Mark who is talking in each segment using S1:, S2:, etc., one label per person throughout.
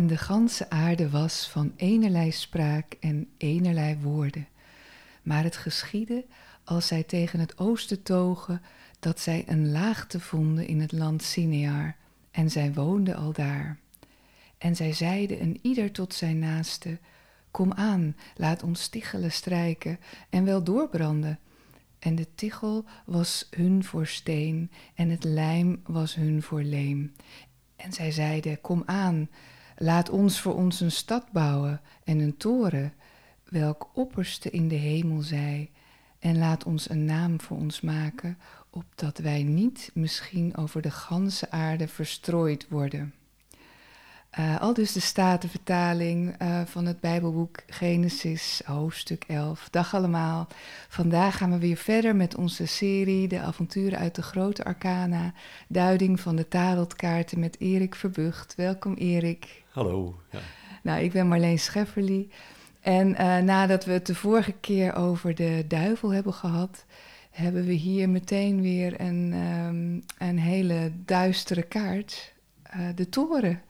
S1: En de ganse aarde was van enerlei spraak en enerlei woorden. Maar het geschiedde als zij tegen het oosten togen, dat zij een laagte vonden in het land Sinear, en zij woonden al daar. En zij zeiden een ieder tot zijn naaste, Kom aan, laat ons tichelen strijken en wel doorbranden. En de tichel was hun voor steen, en het lijm was hun voor leem. En zij zeiden, Kom aan, laat ons voor ons een stad bouwen en een toren, welk opperste in de hemel zij, en laat ons een naam voor ons maken, opdat wij niet misschien over de ganse aarde verstrooid worden. Uh, al dus de Statenvertaling uh, van het Bijbelboek Genesis, hoofdstuk 11. Dag allemaal. Vandaag gaan we weer verder met onze serie De avonturen uit de grote arcana. Duiding van de tarotkaarten met Erik Verbucht. Welkom Erik.
S2: Hallo. Ja.
S1: Nou, ik ben Marleen Schefferly. En uh, nadat we het de vorige keer over de duivel hebben gehad, hebben we hier meteen weer een, um, een hele duistere kaart. de toren.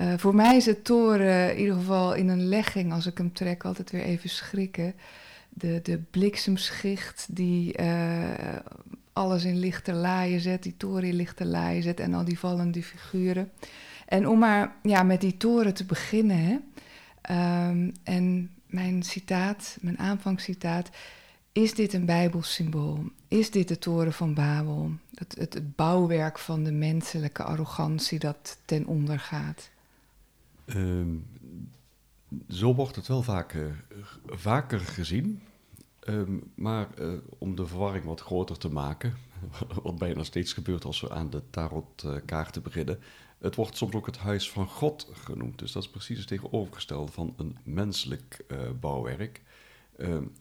S1: Uh, voor mij is het toren in ieder geval in een legging, als ik hem trek, altijd weer even schrikken. De, de bliksemschicht die uh, alles in lichte laaien zet, die toren in lichte laaien zet en al die vallende figuren. En om maar ja, met die toren te beginnen, um, en mijn citaat, mijn aanvangscitaat, is dit een bijbelsymbool? Is dit de toren van Babel? Het, het, het bouwwerk van de menselijke arrogantie dat ten onder gaat?
S2: Um, zo wordt het wel uh, vaker gezien. Um, maar uh, om de verwarring wat groter te maken, wat bijna steeds gebeurt als we aan de tarotkaarten beginnen, het wordt soms ook het huis van God genoemd. Dus dat is precies het tegenovergestelde van een menselijk uh, bouwwerk. Um,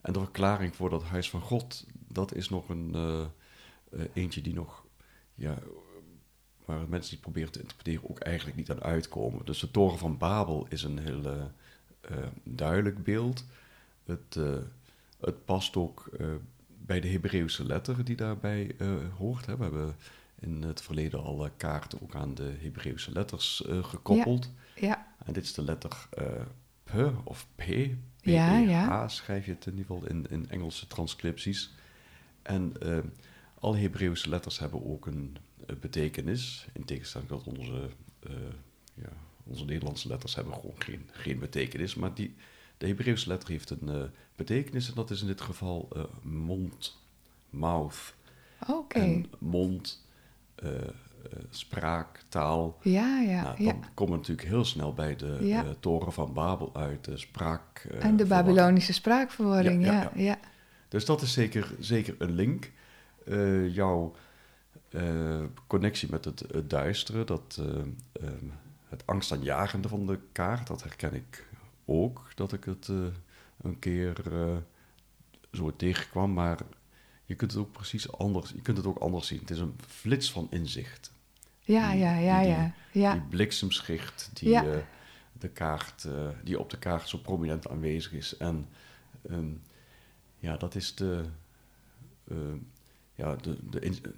S2: en de verklaring voor dat huis van God, dat is nog een eentje die nog ja, waar mensen die proberen te interpreteren ook eigenlijk niet aan uitkomen. Dus de Toren van Babel is een heel uh, duidelijk beeld. Het, uh, het past ook bij de Hebreeuwse letter die daarbij hoort. Hè. We hebben in het verleden al kaarten ook aan de Hebreeuwse letters gekoppeld.
S1: Ja, ja.
S2: En dit is de letter P of P. P
S1: ja,
S2: -E
S1: ja.
S2: schrijf je het in ieder geval in, in Engelse transcripties. En alle Hebreeuwse letters hebben ook een betekenis. In tegenstelling tot onze, uh, ja, onze Nederlandse letters hebben gewoon geen, geen betekenis. Maar die, de Hebreeuwse letter heeft een uh, betekenis en dat is in dit geval uh, mond, mouth.
S1: Oké. Okay.
S2: En mond, spraak, taal.
S1: Ja, ja.
S2: Nou, dan
S1: ja.
S2: komen we natuurlijk heel snel bij de
S1: Ja.
S2: toren van Babel uit, de spraak.
S1: en de. Babylonische spraakverwarring,
S2: Ja,
S1: ja.
S2: ja,
S1: ja,
S2: ja. Dus dat is zeker, zeker een link. Eh, jouw eh, connectie met het, het duistere, dat, ehm, het angstaanjagende van de kaart, dat herken ik ook. Dat ik het eh, een keer zo tegenkwam, maar je kunt het ook precies anders, je kunt het ook anders zien. Het is een flits van inzicht.
S1: Ja,
S2: Die-
S1: ja, ja,
S2: die-
S1: ja. Ja,
S2: Die bliksemschicht die,
S1: Ja.
S2: de kaart, die op de kaart zo prominent aanwezig is. En ehm, ja, dat is de, ja, de,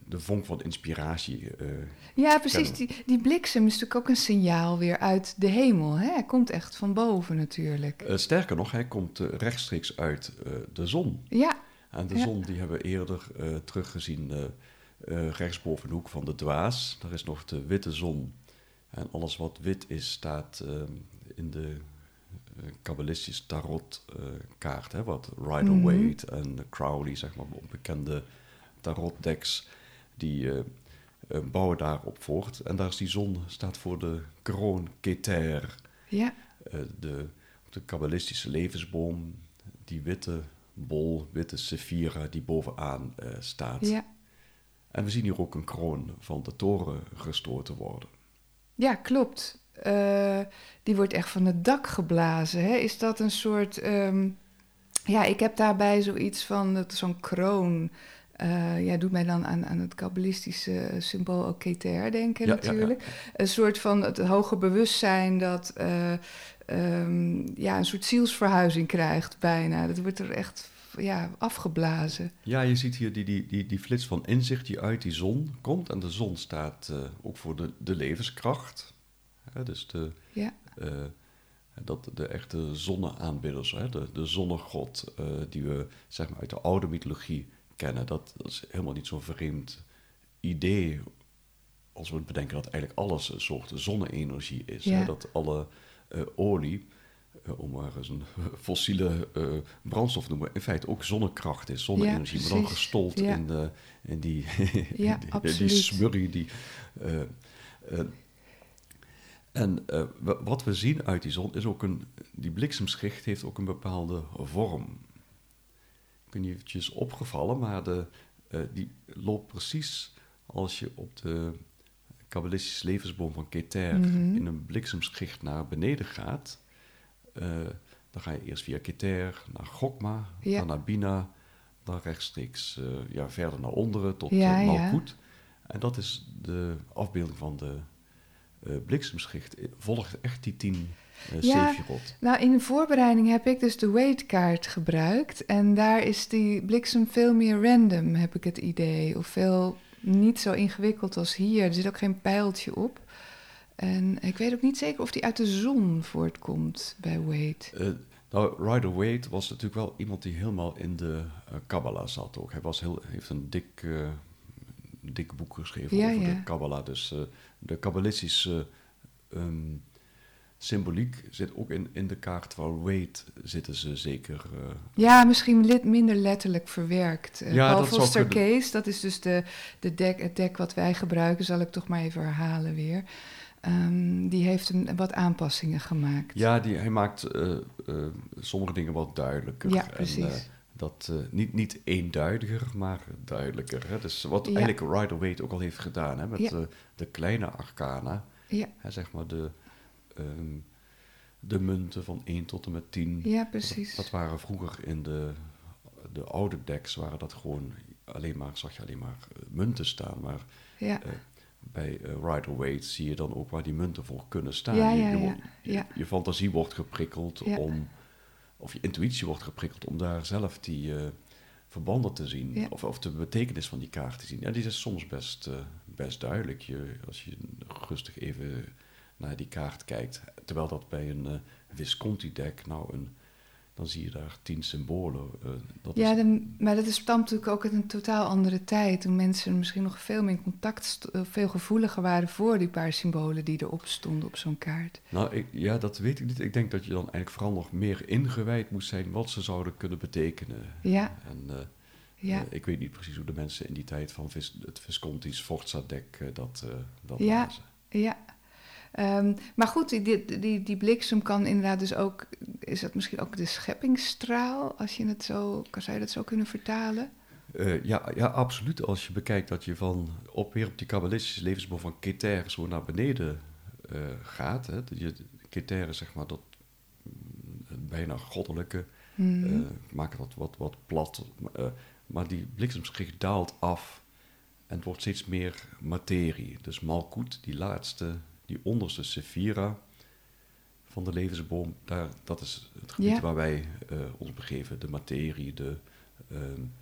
S2: de, vonk van inspiratie. eh,
S1: ja precies.
S2: kennen
S1: Die, die bliksem is natuurlijk ook een signaal weer uit de hemel. Hè? Hij komt echt van boven natuurlijk.
S2: eh, sterker nog, hij komt eh, rechtstreeks uit de zon.
S1: Ja,
S2: En de
S1: Ja.
S2: zon die hebben we eerder teruggezien rechtsboven de hoek van de dwaas. Daar is nog de witte zon. En alles wat wit is, staat ehm, in de kabbalistische tarot eh, kaart. Hè, wat Rider-Waite en Crowley, zeg maar, bekende tarotdecks, die eh, eh, bouwen daarop voort. En daar is die zon, staat voor de kroon Keter.
S1: Ja.
S2: Uh, de, de kabbalistische levensboom, die witte bol, witte sephira die bovenaan uh, staat.
S1: Ja.
S2: En we zien hier ook een kroon van de toren gestoten worden.
S1: Ja, klopt. Uh, die wordt echt van het dak geblazen. Hè? Is dat een soort. Um, ja, ik heb daarbij zoiets van zo'n kroon. Uh, ja, doet mij dan aan, aan het kabbalistische symbool ook Keter denken
S2: Ja,
S1: natuurlijk.
S2: ja, ja.
S1: Een soort van het hoge bewustzijn dat uh, um, ja, een soort zielsverhuizing krijgt bijna. Dat wordt er echt ja, afgeblazen.
S2: Ja, je ziet hier die, die, die, die flits van inzicht die uit die zon komt. En de zon staat uh, ook voor de, de levenskracht. Dus de,
S1: Ja.
S2: dat de echte zonneaanbidders, hè, de, de zonnegod die we zeg maar, uit de oude mythologie kennen, dat, dat is helemaal niet zo'n vreemd idee als we bedenken dat eigenlijk alles een soort zonne-energie is.
S1: Ja.
S2: Hè, dat alle uh, olie, uh, om maar eens een fossiele uh, brandstof te noemen, in feite ook zonnekracht is, zonne-energie,
S1: Ja,
S2: maar dan gestold
S1: Ja.
S2: in, de, in die,
S1: Ja,
S2: die, die smurrie die. en wat we zien uit die zon is ook een. Die bliksemschicht heeft ook een bepaalde vorm. Ik niet eventjes opgevallen, maar de, uh, die loopt precies als je op de kabbalistische levensboom van Keter
S1: Mhm.
S2: in een bliksemschicht naar beneden gaat. Uh, dan ga je eerst via Keter naar Gokma,
S1: Ja.
S2: dan naar Bina, dan rechtstreeks uh, ja, verder naar onderen tot
S1: Ja, ja.
S2: En dat is de afbeelding van de bliksemschicht. Volgt echt die tien
S1: Ja.
S2: Sefirot.
S1: Nou, in de voorbereiding heb ik dus de weightkaart gebruikt. En daar is die bliksem veel meer random, heb ik het idee. Of veel niet zo ingewikkeld als hier. Er zit ook geen pijltje op. En ik weet ook niet zeker of die uit de zon voortkomt bij Wade.
S2: Uh, nou, Rider Waite was natuurlijk wel iemand die helemaal in de uh, Kabbalah zat ook. Hij was heel, heeft een dik, uh, dik boek geschreven
S1: Ja,
S2: over
S1: ja.
S2: de Kabbalah. Dus de kabbalistische um, symboliek zit ook in, in de kaart. Waar Waite zitten ze zeker... uh,
S1: Ja, misschien lid, minder letterlijk verwerkt. Uh,
S2: Ja,
S1: Paul Foster. Case, dat is dus de, de deck, het deck wat wij gebruiken, zal ik toch maar even herhalen weer. Um, die heeft een, wat aanpassingen gemaakt.
S2: Ja, die, hij maakt uh, uh, sommige dingen wat duidelijker.
S1: Ja, precies.
S2: En, dat niet, niet eenduidiger, maar duidelijker. Hè? Dus wat
S1: Ja.
S2: eigenlijk Rider Waite ook al heeft gedaan hè? met
S1: Ja.
S2: de kleine arcana.
S1: Ja,
S2: Hè, zeg maar de, um, de munten van 1 tot en met 10.
S1: ja precies.
S2: Dat waren vroeger in de, de oude decks, waren dat gewoon alleen maar, zag je alleen maar uh, munten staan. Maar
S1: ja.
S2: uh, bij uh, Rider Waite zie je dan ook waar die munten voor kunnen staan.
S1: Ja,
S2: je,
S1: ja,
S2: je, je, fantasie wordt geprikkeld om, of je intuïtie wordt geprikkeld om daar zelf die uh, verbanden te zien.
S1: Ja.
S2: Of, of de betekenis van die kaart te zien. Ja, die is soms best, uh, best duidelijk. Je, als je rustig even naar die kaart kijkt. Terwijl dat bij een uh, Visconti-deck, nou, een, dan zie je daar tien symbolen. Uh, dat
S1: Ja,
S2: is,
S1: de, maar dat is stamt natuurlijk ook uit een totaal andere tijd. Toen mensen misschien nog veel meer in contact, eh, veel gevoeliger waren voor die paar symbolen die erop stonden op zo'n kaart.
S2: Nou, ik, ja, dat weet ik niet. Ik denk dat je dan eigenlijk vooral nog meer ingewijd moet zijn wat ze zouden kunnen betekenen.
S1: Ja,
S2: En uh,
S1: ja.
S2: uh, ik weet niet precies hoe de mensen in die tijd van Vis, het Visconti's Forza-deck uh, dat, dat
S1: Ja.
S2: lazen.
S1: Ja. Um, maar goed, die, die, die, bliksem kan inderdaad dus ook... Is dat misschien ook de scheppingsstraal? Als je het zo... Zou je dat zo kunnen vertalen?
S2: Uh, ja, ja, absoluut. Als je bekijkt dat je van op, weer op die kabbalistische levensboom van Keter zo naar beneden uh, gaat. Hè. Je, Keter is zeg maar dat mm, bijna goddelijke.
S1: Hmm.
S2: Uh, ik maak het wat, wat, plat. Maar die bliksemschicht daalt af en het wordt steeds meer materie. Dus Malkut, die laatste, die onderste Sephira van de levensboom, daar, dat is het gebied
S1: Ja.
S2: waar wij uh, ons begeven. De materie, de, um,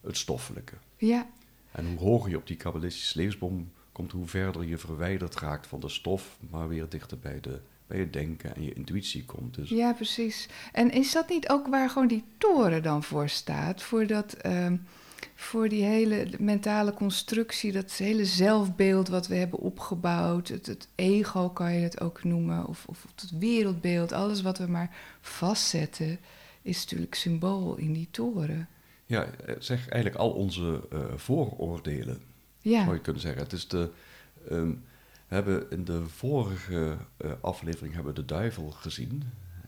S2: het stoffelijke.
S1: Ja,
S2: En hoe hoger je op die kabbalistische levensboom komt, hoe verder je verwijderd raakt van de stof, maar weer dichter bij, de, bij je denken en je intuïtie komt. Dus
S1: ja, precies. En is dat niet ook waar gewoon die toren dan voor staat? Voor, dat, um, voor die hele mentale constructie, dat hele zelfbeeld wat we hebben opgebouwd. Het, het ego kan je het ook noemen, of, of het wereldbeeld. Alles wat we maar vastzetten, is natuurlijk symbool in die toren.
S2: Ja, zeg eigenlijk al onze uh, vooroordelen,
S1: Ja.
S2: zou je kunnen zeggen. Het is de, um, We hebben in de vorige eh, aflevering hebben we de duivel gezien.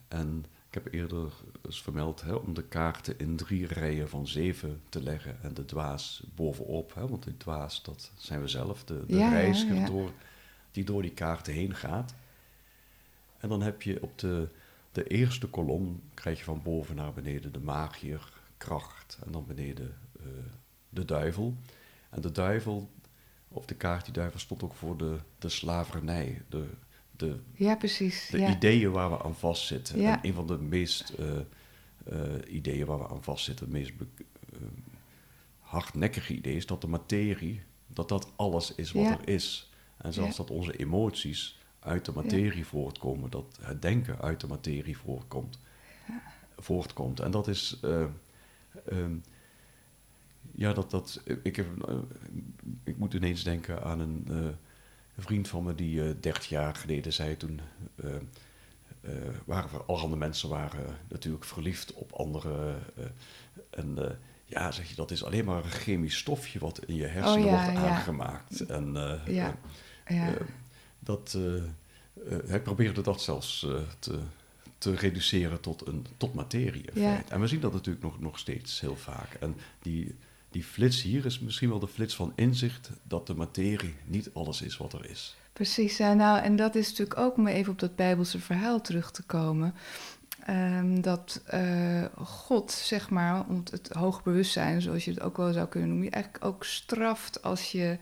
S2: En ik heb eerder eens vermeld hè, om de kaarten in drie rijen van zeven te leggen en de dwaas bovenop. Hè, want die dwaas, dat zijn we zelf, de, de
S1: Ja,
S2: reiziger
S1: ja.
S2: Door, die door die kaarten heen gaat. En dan heb je op de, de eerste kolom, krijg je van boven naar beneden de magier, kracht en dan beneden eh, de duivel. En de duivel, of de kaart die duivel, stond ook voor de, de slavernij, de, de
S1: Ja, precies.
S2: de
S1: ja.
S2: ideeën waar we aan vastzitten.
S1: Ja.
S2: En een van de meest eh, eh, ideeën waar we aan vastzitten, het meest eh, hardnekkige idee is dat de materie, dat dat alles is wat er is. En zelfs dat onze emoties uit de materie voortkomen, dat het denken uit de materie voortkomt. voortkomt. En dat is, eh, ehm, ja, dat, dat, ik, heb, ik moet ineens denken aan een een vriend van me die eh 30 jaar geleden zei toen, eh, eh, waren we, allerhande mensen waren natuurlijk verliefd op anderen. en ja, zeg je, dat is alleen maar een chemisch stofje wat in je hersenen
S1: Oh ja,
S2: wordt
S1: ja.
S2: aangemaakt. En
S1: Ja.
S2: eh,
S1: ja.
S2: dat, hij probeerde dat zelfs te, te reduceren tot, een, tot materie in feite. En we zien dat natuurlijk nog, nog steeds heel vaak. En die, die flits hier is misschien wel de flits van inzicht dat de materie niet alles is wat er is.
S1: Precies, ja, nou, en dat is natuurlijk ook om even op dat Bijbelse verhaal terug te komen. Ehm, dat eh, God, zeg maar, het hoog bewustzijn, zoals je het ook wel zou kunnen noemen, je eigenlijk ook straft als je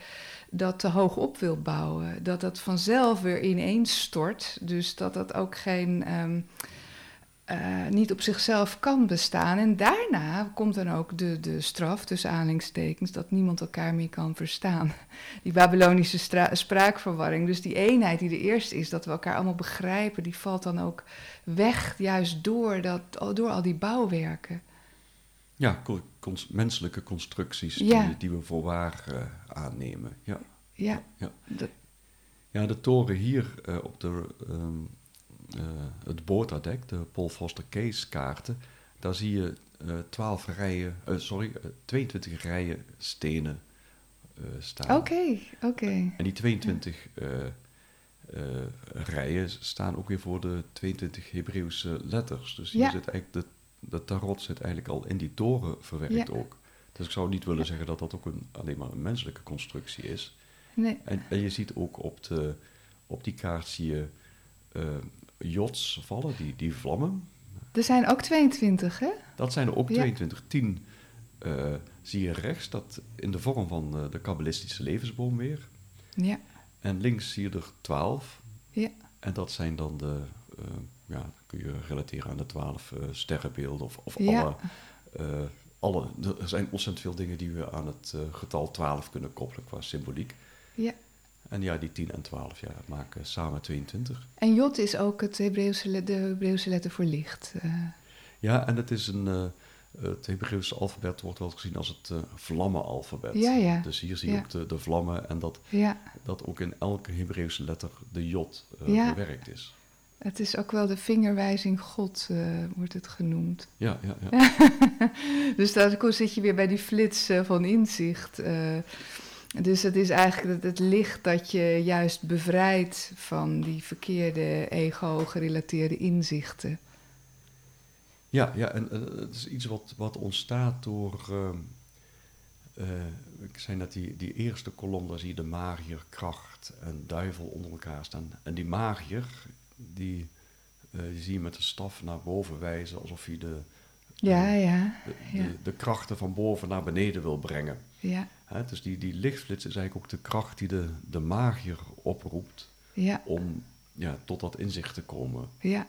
S1: dat te hoog op wil bouwen. Dat dat vanzelf weer ineens stort. Dus dat dat ook geen. ehm, eh, niet op zichzelf kan bestaan. En daarna komt dan ook de, de straf, tussen aanhalingstekens, dat niemand elkaar meer kan verstaan. Die Babylonische spraakverwarring, dus die eenheid die er eerst is, dat we elkaar allemaal begrijpen, die valt dan ook weg, juist door, dat, door al die bouwwerken.
S2: Ja, cons- menselijke constructies
S1: Ja.
S2: die, die we voor waar eh, aannemen. Ja.
S1: Ja,
S2: Ja. Ja, de toren hier eh, op de, ehm, eh, het boordadek, de Paul Foster Case kaarten, daar zie je eh 12 rijen, eh, sorry, eh, 22 rijen stenen eh, staan.
S1: oké, oké.
S2: En die 22 eh, eh, rijen staan ook weer voor de 22 Hebreeuwse letters. Dus hier
S1: Ja.
S2: zit eigenlijk de, de tarot zit eigenlijk al in die toren verwerkt
S1: Ja.
S2: ook. Dus ik zou niet willen zeggen dat dat ook een, alleen maar een menselijke constructie is.
S1: Nee,
S2: En, en je ziet ook op, de, op die kaart zie je eh, jods vallen, die, die vlammen.
S1: er zijn ook 22, hè?
S2: Dat zijn er ook
S1: Ja.
S2: 22. 10 eh, zie je rechts, dat in de vorm van eh, de kabbalistische levensboom weer.
S1: Ja,
S2: En links zie je er 12.
S1: ja,
S2: En dat zijn dan de, eh, ja, kun je relateren aan de 12 eh, sterrenbeelden of, of
S1: Ja.
S2: alle... alle, er zijn ontzettend veel dingen die we aan het getal 12 kunnen koppelen qua symboliek.
S1: ja.
S2: En ja, die 10 en 12 ja, maken samen 22.
S1: En Jot is ook het Hebreeuwse, de Hebreeuwse letter voor licht. eh.
S2: Ja, en het is een. eh, het Hebreeuwse alfabet wordt wel gezien als het eh vlammenalfabet.
S1: Ja, ja.
S2: Dus hier zie je
S1: Ja.
S2: ook de, de vlammen en dat, dat ook in elke Hebreeuwse letter de jot
S1: Ja.
S2: verwerkt is.
S1: het is ook wel de vingerwijzing God, wordt het genoemd.
S2: Ja, ja, ja.
S1: Dus daar zit je weer bij die flits van inzicht. eh. Dus het is eigenlijk het, het licht dat je juist bevrijdt van die verkeerde ego-gerelateerde inzichten.
S2: Ja, ja en eh, het is iets wat, wat ontstaat door. ehm, eh, ik zei net, die, die eerste kolom, daar zie je de magier, kracht en duivel onder elkaar staan. En die magier, die, eh, die zie je met de staf naar boven wijzen, alsof hij de,
S1: Ja, ja,
S2: de,
S1: ja.
S2: de, de krachten van boven naar beneden wil brengen.
S1: ja,
S2: Hè, dus die, die lichtflits is eigenlijk ook de kracht die de, de magier oproept
S1: ja,
S2: om ja, tot dat inzicht te komen.
S1: ja.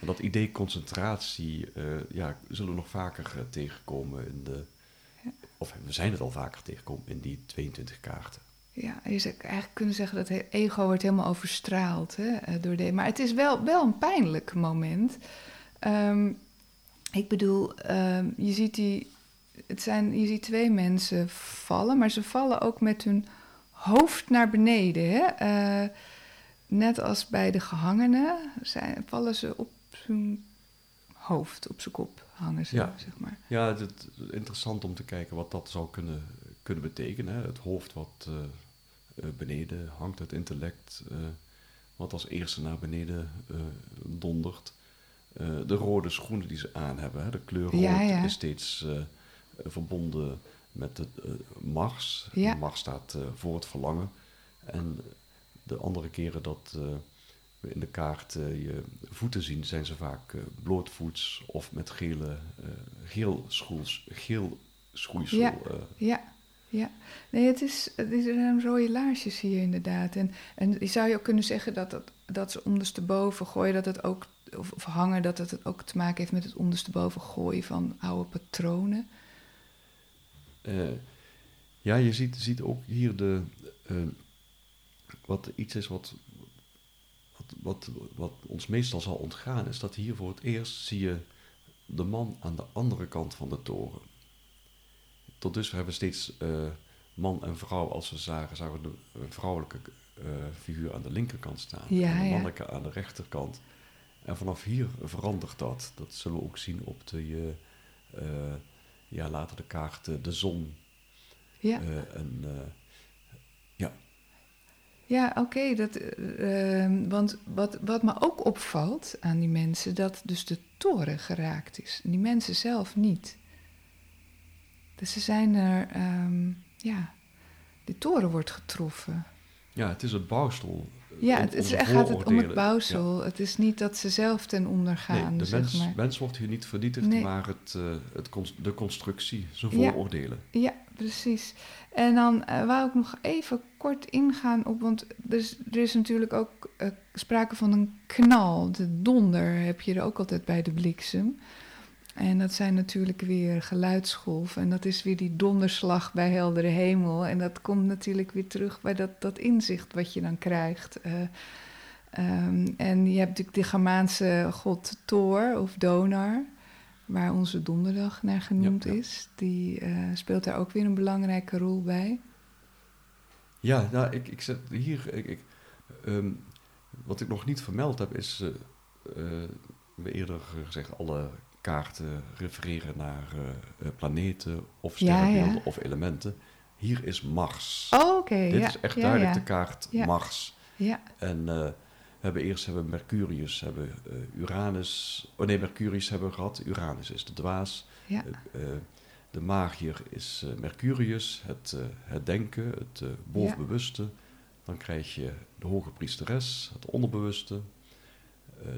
S2: En dat idee concentratie eh, ja, zullen we nog vaker eh, tegenkomen in de... Of we zijn het al vaker tegengekomen in die 22 kaarten.
S1: Ja, je zou eigenlijk kunnen zeggen dat het ego wordt helemaal overstraald hè, eh, door de. Maar het is wel, wel een pijnlijk moment. Ehm, ik bedoel, ehm, je ziet die. Het zijn, je ziet twee mensen vallen, maar ze vallen ook met hun hoofd naar beneden. Hè? Eh, net als bij de gehangenen zijn, vallen ze op zijn hoofd, op zijn kop hangen ze,
S2: Ja.
S1: zeg maar.
S2: Ja, het is interessant om te kijken wat dat zou kunnen, kunnen betekenen. Hè? Het hoofd wat eh, beneden hangt het intellect, wat als eerste naar beneden dondert. de rode schoenen die ze aan hebben, hè, de kleur rood is steeds verbonden met de Mars. Ja. Mars staat voor het verlangen. En de andere keren dat we in de kaart je voeten zien, zijn ze vaak blootvoets of met gele, geel, schoels, geel schoeisel.
S1: Ja, ja. Ja, nee, het is, het is een rode laarsjes hier inderdaad. En, en zou je ook kunnen zeggen dat, dat, dat ze ondersteboven gooien, dat het ook, of, of hangen, dat het ook te maken heeft met het ondersteboven gooien van oude patronen?
S2: Uh, ja, je ziet, ziet ook hier de, uh, wat iets is wat, wat, wat, wat ons meestal zal ontgaan, is dat hier voor het eerst zie je de man aan de andere kant van de toren tot dusver hebben we steeds uh, man en vrouw, als we zagen, zagen we de vrouwelijke uh, figuur aan de linkerkant staan ja, en de mannelijke aan de rechterkant. En vanaf hier verandert dat. Dat zullen we ook zien op de, uh, ja, later de kaart de zon.
S1: Ja.
S2: en, ja.
S1: Ja, oké. dat ehm, want wat, wat me ook opvalt aan die mensen, dat dus de toren geraakt is. En die mensen zelf niet. Dus ze zijn er, um, ja, de toren wordt getroffen.
S2: Ja, het is het bouwsel.
S1: Ja, het, is, gaat het om het bouwsel. Het is niet dat ze zelf ten onder gaan.
S2: Nee, de mens, maar. mens, wordt hier niet vernietigd, maar het, uh, het, de constructie, zijn vooroordelen.
S1: Ja, ja, precies. En dan uh, wou ik nog even kort ingaan op, want er is, er is natuurlijk ook uh, sprake van een knal. De donder heb je er ook altijd bij de bliksem. En dat zijn natuurlijk weer geluidsgolven. En dat is weer die donderslag bij heldere hemel. En dat komt natuurlijk weer terug bij dat, dat inzicht wat je dan krijgt. Uh, um, en je hebt natuurlijk de Germaanse god Thor of Donar, waar onze donderdag naar genoemd is. Die uh, speelt daar ook weer een belangrijke rol bij.
S2: Ja, nou, ik, ik zet hier. Ik, ik, um, wat ik nog niet vermeld heb, is. Uh, we eerder gezegd, alle kaarten refereren naar uh, planeten of sterrenbeelden of elementen. Hier is Mars.
S1: Oh, oké.
S2: Dit is echt duidelijk de kaart Mars.
S1: Ja.
S2: En uh, we hebben eerst hebben Mercurius, hebben uh, Uranus. Oh nee, Mercurius hebben we gehad. Uranus is de dwaas.
S1: Ja.
S2: de magier is Mercurius, het, het denken, het bovenbewuste. Dan krijg je de hoge priesteres, het onderbewuste.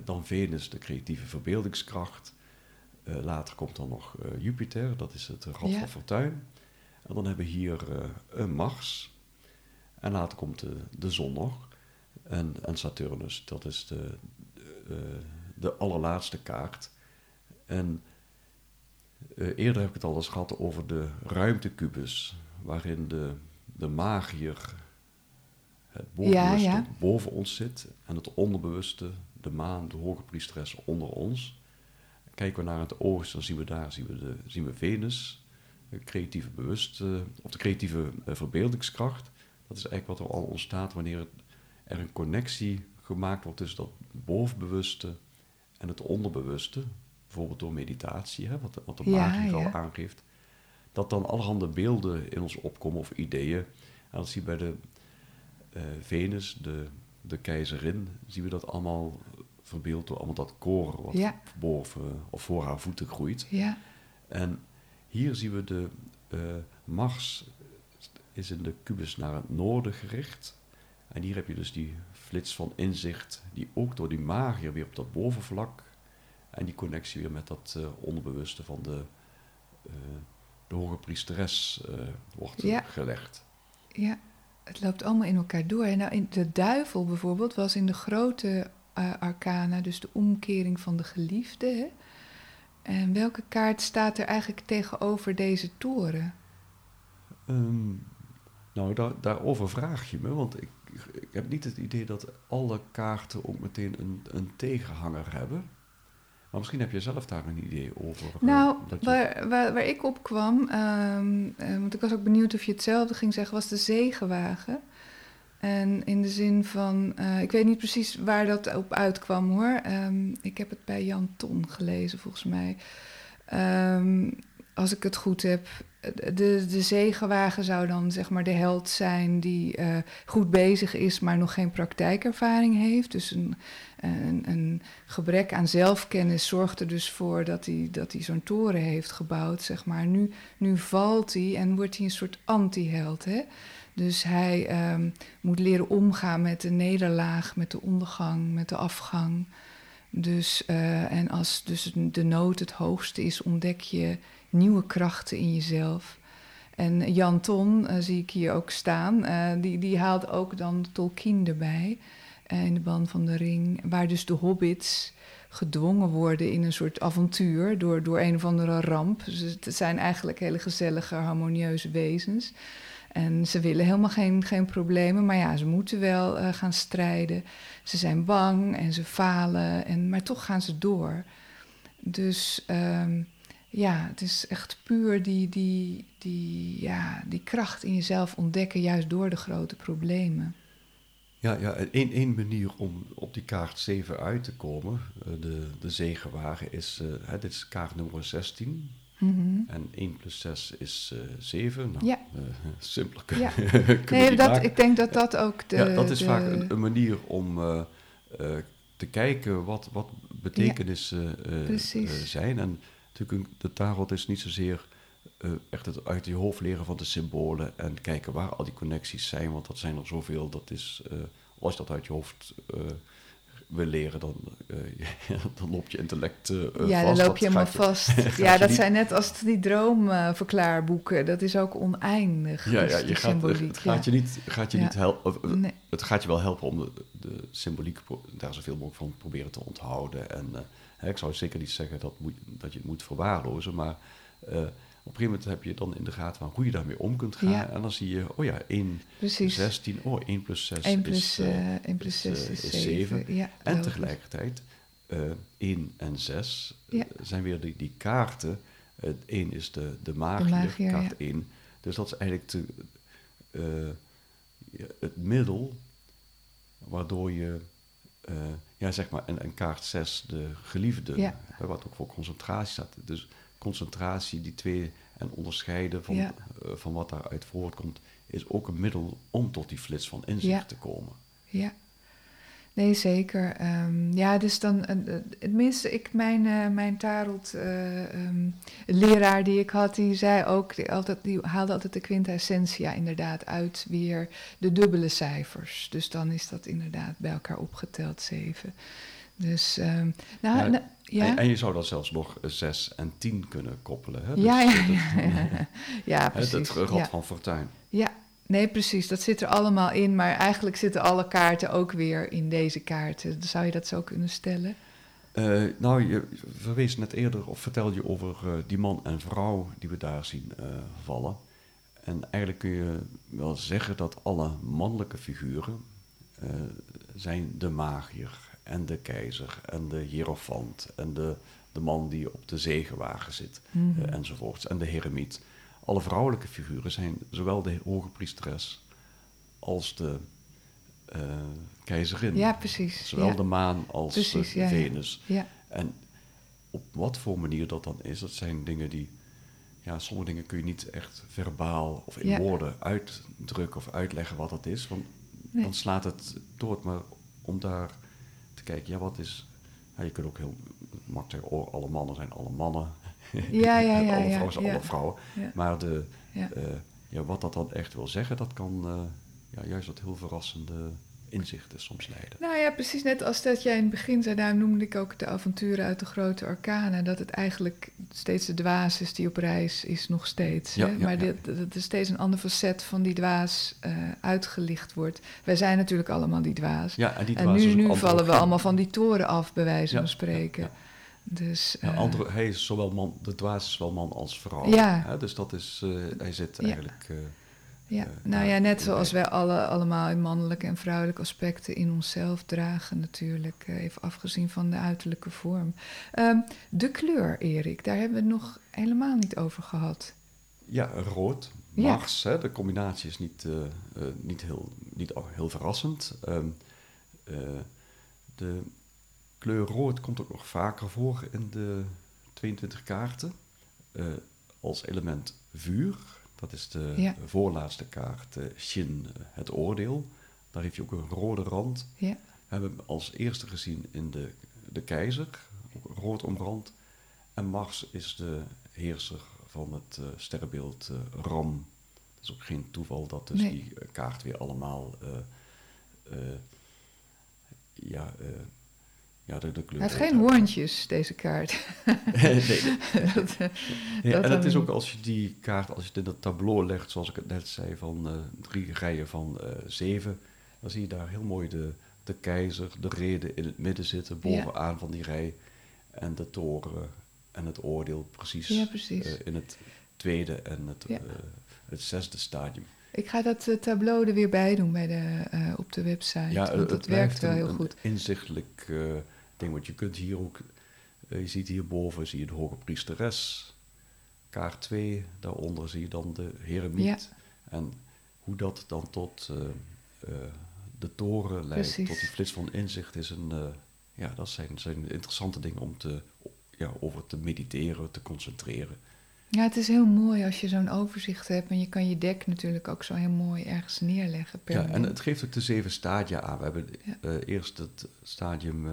S2: dan Venus, de creatieve verbeeldingskracht. Uh, later komt dan nog uh, Jupiter, dat is het rad van fortuin. En dan hebben we hier uh, een Mars. En later komt de, de zon nog. En, en Saturnus, dat is de, de, de allerlaatste kaart. En eerder heb ik het al eens gehad over de ruimtekubus, waarin de, de magier, het bovenbewuste, boven ons zit en het onderbewuste, de maan, de hoge priesteres, onder ons. Kijken we naar het oosten, dan zien we daar zien we de, zien we Venus, de creatieve bewust, of de creatieve uh, verbeeldingskracht. Dat is eigenlijk wat er al ontstaat wanneer er een connectie gemaakt wordt tussen dat bovenbewuste en het onderbewuste. Bijvoorbeeld door meditatie, hè, wat, wat de magie ja, al aangeeft. Dat dan allerhande beelden in ons opkomen of ideeën. En dat zie je bij de uh, Venus, de, de keizerin, zien we dat allemaal verbeeld door allemaal dat koren wat ja. boven of voor haar voeten groeit.
S1: Ja.
S2: En hier zien we de uh, Mars is in de kubus naar het noorden gericht. En hier heb je dus die flits van inzicht, die ook door die magier weer op dat bovenvlak en die connectie weer met dat uh, onderbewuste van de, uh, de hoge priesteres wordt ja. gelegd.
S1: Ja, het loopt allemaal in elkaar door. En nou, in de duivel bijvoorbeeld was in de grote uh, arcana, dus de omkering van de geliefde. Hè? En welke kaart staat er eigenlijk tegenover deze toren?
S2: Um, nou, daar, daarover vraag je me, want ik, ik heb niet het idee dat alle kaarten ook meteen een, een tegenhanger hebben. Maar misschien heb je zelf daar een idee over. Eh,
S1: nou, waar, waar, waar, ik op kwam, um, want ik was ook benieuwd of je hetzelfde ging zeggen, was de zegenwagen. En in de zin van, uh, ik weet niet precies waar dat op uitkwam hoor. Um, ik heb het bij Jan Ton gelezen volgens mij. Um, als ik het goed heb, de, de zegenwagen zou dan zeg maar de held zijn die uh, goed bezig is, maar nog geen praktijkervaring heeft. Dus een, een, een, gebrek aan zelfkennis zorgt er dus voor dat hij, dat hij zo'n toren heeft gebouwd, zeg maar. Nu, nu valt hij en wordt hij een soort anti-held, hè. Dus hij um, moet leren omgaan met de nederlaag, met de ondergang, met de afgang. Dus, uh, en als dus de nood het hoogste is, ontdek je nieuwe krachten in jezelf. En Jan Ton, uh, zie ik hier ook staan, uh, die, die haalt ook dan Tolkien erbij in de band van de ring, waar dus de hobbits gedwongen worden in een soort avontuur door, door een of andere ramp. Dus het zijn eigenlijk hele gezellige, harmonieuze wezens. En ze willen helemaal geen, geen problemen, maar ja, ze moeten wel uh, gaan strijden. Ze zijn bang en ze falen, en, maar toch gaan ze door. Dus um, ja, het is echt puur die, die, die, ja, die kracht in jezelf ontdekken, juist door de grote problemen.
S2: Ja, ja één, één manier om op die kaart 7 uit te komen, de, de zegenwagen, is, uh, dit is kaart nummer 16. Mm-hmm. En 1 plus 6 is uh, 7. Nou,
S1: ja.
S2: Uh, simpeler
S1: ja. nee, dat, ik denk dat dat ook de...
S2: Ja, dat is
S1: de...
S2: vaak een, een, manier om uh, te kijken wat, wat betekenissen ja, zijn. En natuurlijk, de tarot is niet zozeer echt het uit je hoofd leren van de symbolen en kijken waar al die connecties zijn, want dat zijn er zoveel. Dat is, als je dat uit je hoofd wil leren, dan, uh, dan loopt je intellect uh,
S1: ja,
S2: vast.
S1: dan loop je helemaal vast. ja, dat zijn net als die droomverklaarboeken. dat is ook oneindig.
S2: Ja,
S1: dus
S2: ja je gaat, het gaat
S1: ja.
S2: je niet, gaat je
S1: Ja.
S2: niet helpen.
S1: Nee.
S2: Het gaat je wel helpen om de, de symboliek daar zoveel mogelijk van proberen te onthouden. En uh, ik zou zeker niet zeggen dat, moet, dat je het moet verwaarlozen, maar op een gegeven moment heb je dan in de gaten van hoe je daarmee om kunt gaan.
S1: Ja.
S2: En dan zie je, oh ja, 1,
S1: Precies.
S2: 16, oh 1 plus 6
S1: 1 plus,
S2: is, uh,
S1: uh, 1 plus 6 is,
S2: is
S1: 7.
S2: 7.
S1: Ja,
S2: En
S1: logisch.
S2: tegelijkertijd, uh, 1 en 6
S1: Ja.
S2: zijn weer die, die kaarten. Uh, 1 is de, de magier,
S1: magier,
S2: kaart
S1: ja.
S2: 1. Dus dat is eigenlijk uh, ja, het middel waardoor je, uh, ja zeg maar, en, en kaart 6 de geliefde, hè, wat ook voor concentratie staat. Dus concentratie, die twee, en onderscheiden van,
S1: Ja.
S2: uh, van wat daaruit voortkomt, is ook een middel om tot die flits van inzicht
S1: Ja.
S2: te komen.
S1: Ja. Nee, zeker. Ehm, ja, dus dan, uh, uh, het minste, ik, mijn, uh, mijn tarot um, leraar die ik had, die zei ook, die, altijd, die haalde altijd de quintessentia inderdaad uit weer de dubbele cijfers. Dus dan is dat inderdaad bij elkaar opgeteld zeven. Dus, um, nou,
S2: Ja,
S1: nou, ja.
S2: En, en je zou dat zelfs nog 6 en 10 kunnen koppelen. Hè?
S1: ja,
S2: Dus,
S1: ja,
S2: eh,
S1: ja, ja. ja,
S2: Het,
S1: precies.
S2: het rad
S1: ja.
S2: van fortuin.
S1: Ja, nee, precies. Dat zit er allemaal in. Maar eigenlijk zitten alle kaarten ook weer in deze kaarten. Zou je dat zo kunnen stellen?
S2: Uh, nou, je verwees net eerder of vertelde je over uh, die man en vrouw die we daar zien uh, vallen. En eigenlijk kun je wel zeggen dat alle mannelijke figuren zijn de magier en de keizer en de hierofant en de, de man die op de zegenwagen zit uh, enzovoorts en de heremiet. Alle vrouwelijke figuren zijn zowel de hoge priesteres als de uh, keizerin.
S1: Ja, precies.
S2: Zowel
S1: ja.
S2: de maan als
S1: Precies, ja, ja.
S2: Venus.
S1: Ja,
S2: En op wat voor manier dat dan is, dat zijn dingen die... Ja, sommige dingen kun je niet echt verbaal of in woorden uitdrukken of uitleggen wat dat is. Want
S1: Nee.
S2: dan slaat het dood. Maar om daar te kijken, ja, wat is... Ja, je kunt ook heel makkelijk zeggen, oh, alle mannen zijn alle mannen.
S1: Ja, ja, ja,
S2: alle
S1: ja,
S2: vrouwen zijn alle vrouwen. Maar de,
S1: ja.
S2: eh, ja, wat dat dan echt wil zeggen, dat kan eh, ja, juist tot heel verrassende inzichten soms leiden.
S1: Nou ja, precies net als dat jij in het begin zei, daarom noemde ik ook de avonturen uit de grote orkanen, dat het eigenlijk steeds de dwaas is die op reis is, nog steeds.
S2: Ja,
S1: hè?
S2: ja,
S1: maar
S2: ja.
S1: dat er steeds een ander facet van die dwaas eh, uitgelicht wordt. Wij zijn natuurlijk allemaal die dwaas.
S2: Ja, en die dwaas
S1: nu, vallen we allemaal van die toren af, bij wijze van spreken.
S2: ja,
S1: Dus,
S2: Ja,
S1: eh,
S2: andere, hij is zowel man, de dwaas is wel man als vrouw.
S1: Ja.
S2: Hè, dus dat is, eh, hij zit eigenlijk...
S1: Ja,
S2: eh,
S1: nou
S2: ja,
S1: net zoals
S2: mij.
S1: wij alle, allemaal in mannelijke en vrouwelijke aspecten in onszelf dragen, natuurlijk, eh, even afgezien van de uiterlijke vorm. Ehm, de kleur, Erik, daar hebben we het nog helemaal niet over gehad.
S2: Ja, rood,
S1: Ja.
S2: Mars, hè, de combinatie is niet, eh, eh, niet, heel, niet heel verrassend. Ehm, eh, de kleur rood komt ook nog vaker voor in de 22 kaarten. Eh, als element vuur. Dat is de
S1: Ja.
S2: voorlaatste kaart, eh, Shin, eh, het oordeel. Daar heeft je ook een rode rand.
S1: Ja,
S2: We hebben hem als eerste gezien in de, de keizer, ook rood omrand. En Mars is de heerser van het eh, sterrenbeeld Ram. Het is ook geen toeval dat dus
S1: Nee.
S2: die kaart weer allemaal... ja, ja, de, de kleur
S1: hij heeft geen hoorntjes, deze kaart.
S2: nee,
S1: Dat, eh,
S2: Ja,
S1: Dat
S2: en het is
S1: dan-
S2: ook als je die kaart, als je het in dat tableau legt, zoals ik het net zei, van eh, drie rijen van eh, zeven, dan zie je daar heel mooi de, de keizer, de reden in het midden zitten, bovenaan van die rij, en de toren en het oordeel precies,
S1: Ja, precies.
S2: in het tweede en het,
S1: Ja.
S2: het zesde stadium.
S1: ik ga dat tableau er weer bij doen bij de, op de website. want
S2: het-
S1: werkt wel heel
S2: een
S1: goed.
S2: inzichtelijk ding, want je kunt hier ook, eh, je ziet hierboven zie je de hoge priesteres, kaart 2, daaronder zie je dan de heremiet.
S1: Ja.
S2: En hoe dat dan tot eh, eh, de toren leidt,
S1: Precies.
S2: tot die flits van inzicht, is een, ja, dat zijn, zijn interessante dingen om te, ja, over te mediteren, te concentreren.
S1: Ja, het is heel mooi als je zo'n overzicht hebt. En je kan je dek natuurlijk ook zo heel mooi ergens neerleggen.
S2: Ja, en het geeft ook de zeven stadia aan. We hebben
S1: Ja.
S2: eerst het stadium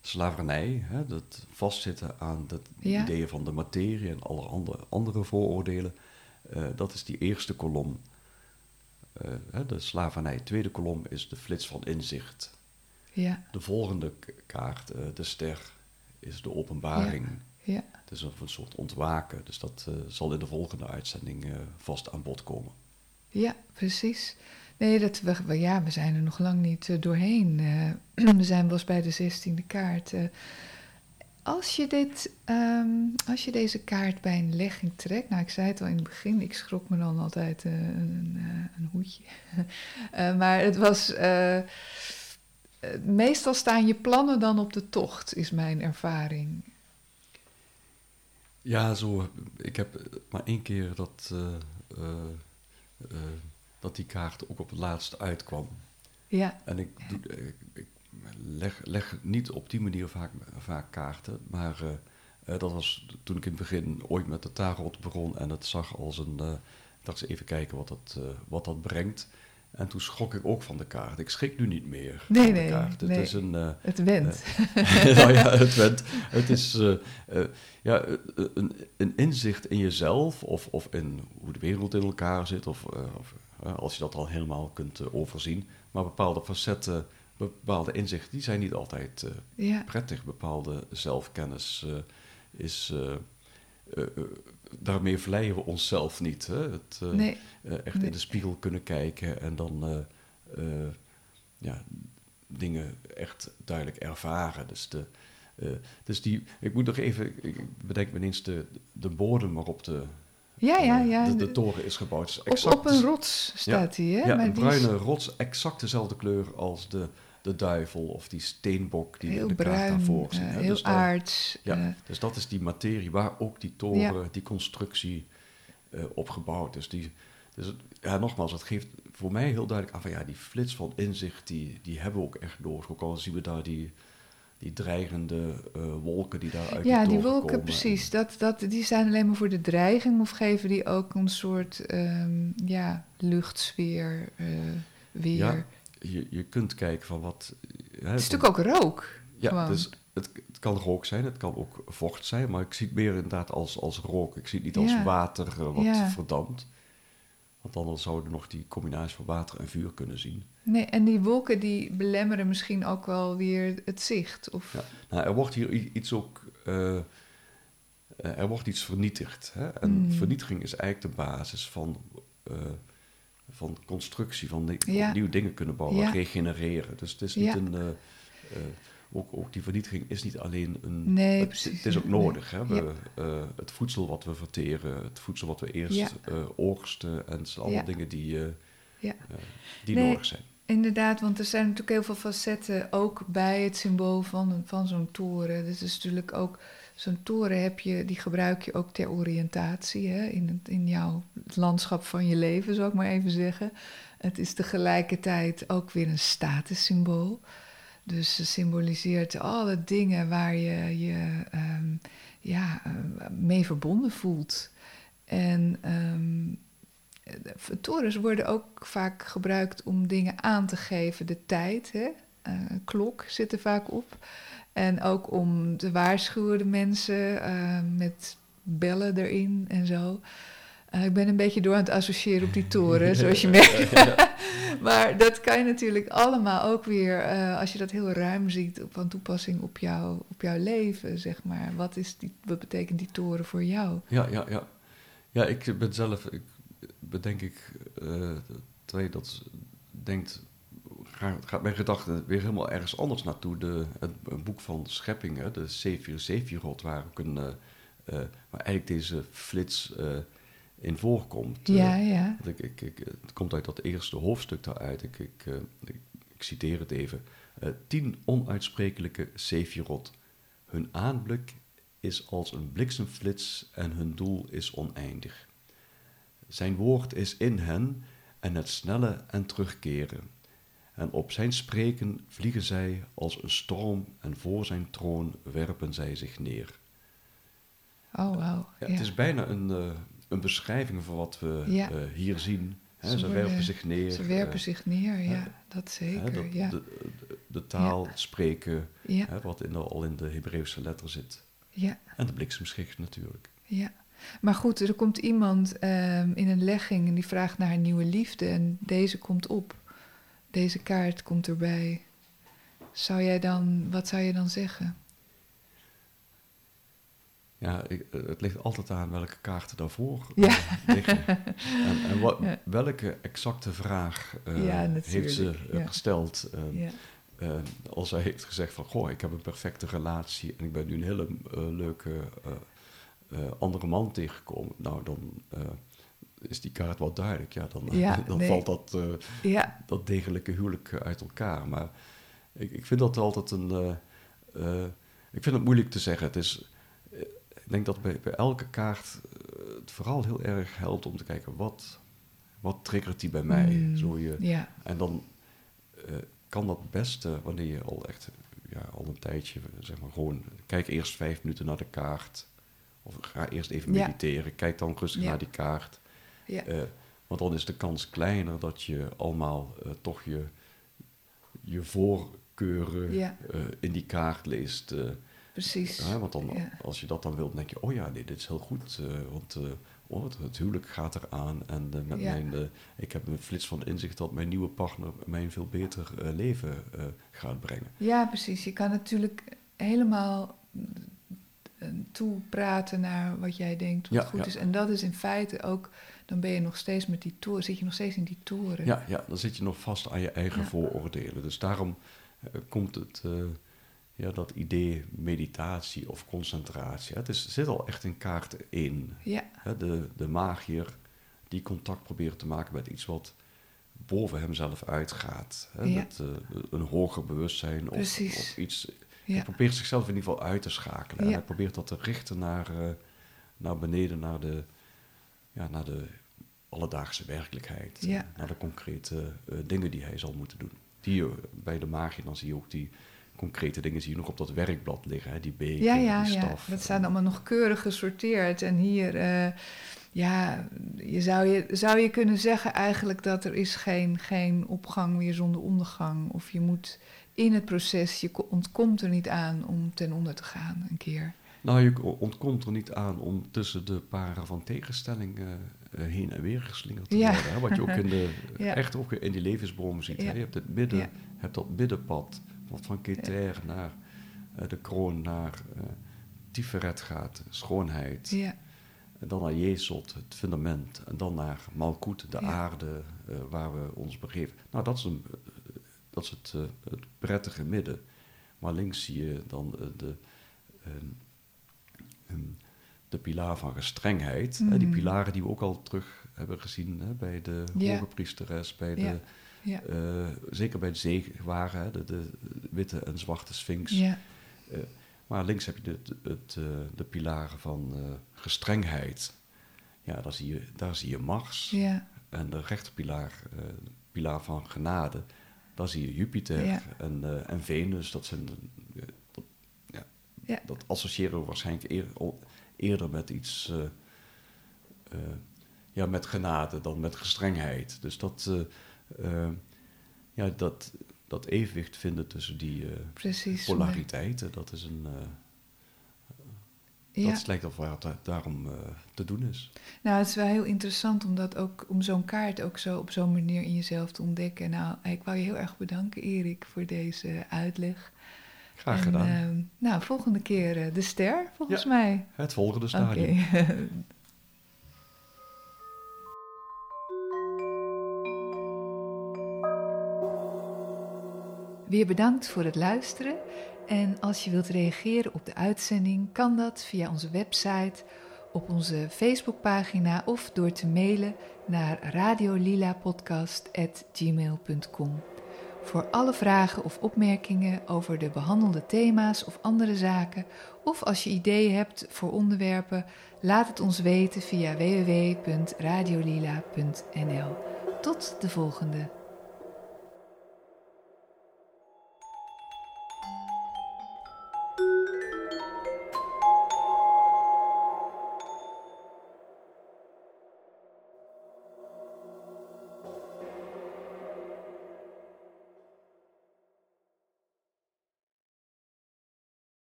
S2: slavernij, hè, dat vastzitten aan de
S1: Ja.
S2: ideeën van de materie en alle andere, andere vooroordelen. Eh, dat is die eerste kolom. Eh, hè, de slavernij. Tweede kolom is de flits van inzicht.
S1: Ja,
S2: De volgende kaart, eh, de ster, is de openbaring.
S1: ja.
S2: Het is een, een soort ontwaken. Dus dat zal in de volgende uitzending vast aan bod komen.
S1: Ja, precies. Nee, dat, we, ja, we zijn er nog lang niet eh, doorheen. Eh, we zijn pas bij de zestiende kaart. Eh, als, je dit, ehm, als je deze kaart bij een legging trekt... Nou, ik zei het al in het begin, ik schrok me dan altijd een, een, hoedje. Maar het was... meestal staan je plannen dan op de tocht, is mijn ervaring.
S2: Ja, zo. Ik heb maar één keer dat, dat die kaart ook op het laatst uitkwam.
S1: Ja,
S2: En ik, doe, eh, ik leg, leg niet op die manier vaak, vaak kaarten, maar eh, eh, dat was toen ik in het begin ooit met de tarot begon en het zag als een. eh, ik dacht eens even kijken wat dat, wat dat brengt. En toen schrok ik ook van de kaart. Ik schrik nu niet meer
S1: Nee,
S2: van de
S1: nee,
S2: kaart. Het
S1: nee.
S2: is een.
S1: het went.
S2: nou ja, het, went. het is ja, een, een inzicht in jezelf of, of in hoe de wereld in elkaar zit, of, of als je dat al helemaal kunt eh, overzien. Maar bepaalde facetten, bepaalde inzichten, die zijn niet altijd eh,
S1: ja.
S2: prettig. Bepaalde zelfkennis eh, is. eh, eh, eh, daarmee vleien we onszelf niet. Hè? Het, eh,
S1: Nee,
S2: eh, echt
S1: Nee.
S2: in de spiegel kunnen kijken en dan eh, eh, ja, dingen echt duidelijk ervaren. Dus, de, eh, dus die, ik moet nog even, ik bedenk me ineens de, de bodem waarop de,
S1: ja, ja,
S2: eh,
S1: ja.
S2: de, de toren is gebouwd. exact
S1: op een rots staat hij, hè?
S2: ja,
S1: maar
S2: een
S1: die is-
S2: bruine rots, exact dezelfde kleur als de, de duivel of die steenbok die
S1: heel
S2: de kaart daarvoor
S1: eh,
S2: zien. hè.
S1: heel
S2: Dus
S1: aards.
S2: ja,
S1: eh,
S2: dus dat is die materie waar ook die toren, die constructie eh, op gebouwd is. Die, dus het- ja, nogmaals, het geeft voor mij heel duidelijk aan van ja, die flits van inzicht, die, die hebben we ook echt nodig. Ook al zien we daar die, die dreigende eh, wolken die daar uit
S1: ja,
S2: die
S1: wolken,
S2: komen.
S1: precies. Dat, dat, die zijn alleen maar voor de dreiging of geven die ook een soort ehm, ja, luchtsfeer eh, weer.
S2: Ja, Je, je kunt kijken van wat... Hè,
S1: het is natuurlijk ook rook.
S2: Ja,
S1: gewoon.
S2: dus het, het kan rook zijn, het kan ook vocht zijn, maar ik zie het meer inderdaad als, als rook. Ik zie het niet als
S1: Ja.
S2: water eh, wat
S1: Ja.
S2: verdampt. Want anders zouden we nog die combinatie van water en vuur kunnen zien.
S1: Nee, en die wolken die belemmeren misschien ook wel weer het zicht. Of,
S2: Ja. Nou, er wordt hier iets ook. eh, eh, er wordt iets vernietigd. Hè? En
S1: Mm.
S2: vernietiging is eigenlijk de basis van, eh, van constructie, van
S1: Ja.
S2: nieuwe dingen kunnen bouwen,
S1: Ja.
S2: regenereren. Dus het is niet een. Ook, ook die vernietiging is niet alleen een.
S1: Nee,
S2: het, is ook
S1: Nee.
S2: nodig. Hè? We,
S1: Ja.
S2: eh, het voedsel wat we verteren, het voedsel wat we eerst
S1: Ja.
S2: eh, oogsten. En het zijn allemaal dingen die, eh,
S1: Ja.
S2: die
S1: Nee.
S2: nodig zijn.
S1: Inderdaad, want er zijn natuurlijk heel veel facetten ook bij het symbool van, van zo'n toren. Dus is natuurlijk ook, zo'n toren heb je, die gebruik je ook ter oriëntatie hè, in, het, in jouw het landschap van je leven, zou ik maar even zeggen. Het is tegelijkertijd ook weer een statussymbool. Dus ze symboliseert alle dingen waar je je ehm, ja, eh, mee verbonden voelt. En de torens worden ook vaak gebruikt om dingen aan te geven. De tijd, hè? Eh, klok zit er vaak op. En ook om te waarschuwen de mensen eh, met bellen erin en zo. Eh, ik ben een beetje door aan het associëren op die toren, zoals je merkt. maar dat kan je natuurlijk allemaal ook weer, als je dat heel ruim ziet, van toepassing op, jou, op jouw leven, zeg maar. Wat, is die, wat betekent die toren voor jou?
S2: Ja, ja, ja. Ja, ik ben zelf, ik bedenk ik, uh, je dat denkt, gaat, mijn gedachte weer helemaal ergens anders naartoe. De, het, boek van Scheppingen, de Sephir Sephirot, waar ook een, waar eigenlijk deze flits in voorkomt.
S1: Ja, ja.
S2: Ik, ik, ik, het komt uit dat eerste hoofdstuk daaruit. Ik, ik, ik, citeer het even. tien onuitsprekelijke Sephirot. Hun aanblik is als een bliksemflits en hun doel is oneindig. Zijn woord is in hen en het snelle en terugkeren. En op zijn spreken vliegen zij als een storm en voor zijn troon werpen zij zich neer.
S1: Oh, wow. Ja,
S2: Het is bijna een, uh, een beschrijving van wat we ja. uh, hier zien. He, ze, ze werpen zich neer.
S1: Ze werpen uh, zich neer, ja, dat zeker.
S2: Dat,
S1: ja.
S2: De, de, taal spreken, wat in de, al in de Hebreeuwse letter zit.
S1: Ja.
S2: En de bliksemschicht natuurlijk.
S1: Ja. Maar goed, er komt iemand um, in een legging en die vraagt naar een nieuwe liefde en deze komt op. Deze kaart komt erbij. Zou jij dan, wat zou je dan zeggen?
S2: Ja, ik, het ligt altijd aan welke kaarten daarvoor
S1: ja.
S2: liggen. En, en wat, ja. welke exacte vraag uh,
S1: ja,
S2: heeft ze gesteld? Uh, als zij heeft gezegd van, goh, ik heb een perfecte relatie en ik ben nu een hele leuke andere man tegenkomen, nou dan is die kaart wel duidelijk. Ja, dan,
S1: ja,
S2: dan
S1: nee.
S2: valt dat, uh,
S1: ja.
S2: dat degelijke huwelijk uit elkaar. Maar ik, ik vind dat altijd een. ik vind het moeilijk te zeggen. Het is, ik denk dat bij, bij elke kaart het vooral heel erg helpt om te kijken wat, wat triggert die bij mij.
S1: Mm,
S2: Zo je,
S1: ja.
S2: En dan kan dat beste wanneer je al echt ja, al een tijdje, zeg maar gewoon, kijk eerst vijf minuten naar de kaart. Of ga eerst even mediteren. Kijk dan rustig
S1: ja.
S2: naar die kaart.
S1: Ja.
S2: Uh, want dan is de kans kleiner dat je allemaal uh, toch je, je voorkeuren in die kaart leest.
S1: Precies.
S2: want dan, als je dat dan wilt, denk je: oh ja, nee, dit is heel goed. want oh, het, het, huwelijk gaat eraan. En met mijn, ik heb een flits van inzicht dat mijn nieuwe partner mij een veel beter leven gaat brengen.
S1: Ja, precies. Je kan natuurlijk helemaal toe praten naar wat jij denkt wat
S2: ja,
S1: goed
S2: ja.
S1: is. En dat is in feite ook, dan ben je nog steeds met die toren, zit je nog steeds in die toren.
S2: Ja, ja dan zit je nog vast aan je eigen ja. vooroordelen. Dus daarom uh, komt het, uh, ja, dat idee meditatie of concentratie. Het is, zit al echt in kaart in.
S1: Ja.
S2: De, de magier die contact probeert te maken met iets wat boven hemzelf uitgaat. Hè?
S1: Ja.
S2: Met uh, een hoger bewustzijn of, of iets
S1: ja.
S2: Hij probeert zichzelf in ieder geval uit te schakelen.
S1: Ja.
S2: Hij probeert dat te richten naar, uh, naar beneden, naar de, ja, naar de alledaagse werkelijkheid. Naar de concrete uh, dingen die hij zal moeten doen. Die bij de magie, dan zie je ook die concrete dingen zie je nog op dat werkblad liggen. Hè? Die beker,
S1: ja, ja,
S2: die
S1: ja.
S2: staf.
S1: Dat staat allemaal nog keurig gesorteerd. En hier, uh, ja, je zou, je zou je kunnen zeggen eigenlijk dat er is geen, geen opgang meer zonder ondergang. Of je moet in het proces, je ontkomt er niet aan om ten onder te gaan een keer.
S2: Nou, je ontkomt er niet aan om tussen de paren van tegenstelling uh, heen en weer geslingerd te
S1: ja.
S2: worden. Hè? Wat je ook in de,
S1: ja.
S2: echt ook in die levensboom ziet.
S1: Ja.
S2: Hè? Je hebt, het midden,
S1: ja.
S2: hebt dat middenpad, wat van Keter naar uh, de kroon, naar uh, Tiferet gaat, schoonheid.
S1: Ja.
S2: En dan naar Jezot, het fundament. En dan naar Malkoet, de aarde waar we ons begeven. Nou, dat is een dat is het, het, prettige midden. Maar links zie je dan de, um, um, de pilaar van gestrengheid.
S1: Mm.
S2: Hè, die pilaren die we ook al terug hebben gezien hè, bij de
S1: ja.
S2: hoge priesteres, bij de,
S1: ja.
S2: uh, zeker bij de zeewaren, de, de, witte en zwarte sphinx.
S1: Ja.
S2: maar links heb je de, het, de pilaren van gestrengheid. Ja, daar zie je, daar zie je Mars.
S1: Ja.
S2: En de rechterpilaar, pilaar van genade, daar zie je Jupiter
S1: ja.
S2: en, en Venus. Dat, zijn, dat, ja,
S1: ja.
S2: dat associëren we waarschijnlijk eer, eerder met iets ja, met genade dan met gestrengheid. Dus dat, ja, dat, dat evenwicht vinden tussen die Precies, polariteiten, dat is een. Ja. Dat lijkt of wat daarom uh, te doen is.
S1: Nou, het is wel heel interessant om, dat ook, om zo'n kaart ook zo op zo'n manier in jezelf te ontdekken. Nou, ik wou je heel erg bedanken, Erik, voor deze uitleg.
S2: Graag gedaan.
S1: Uh, nou, volgende keer uh, de ster, volgens ja, mij.
S2: Het volgende stadium.
S1: Okay. Weer bedankt voor het luisteren. En als je wilt reageren op de uitzending, kan dat via onze website, op onze Facebookpagina of door te mailen naar radiolilapodcast.gmail.com. Voor alle vragen of opmerkingen over de behandelde thema's of andere zaken, of als je ideeën hebt voor onderwerpen, laat het ons weten via www.radiolila.nl. Tot de volgende!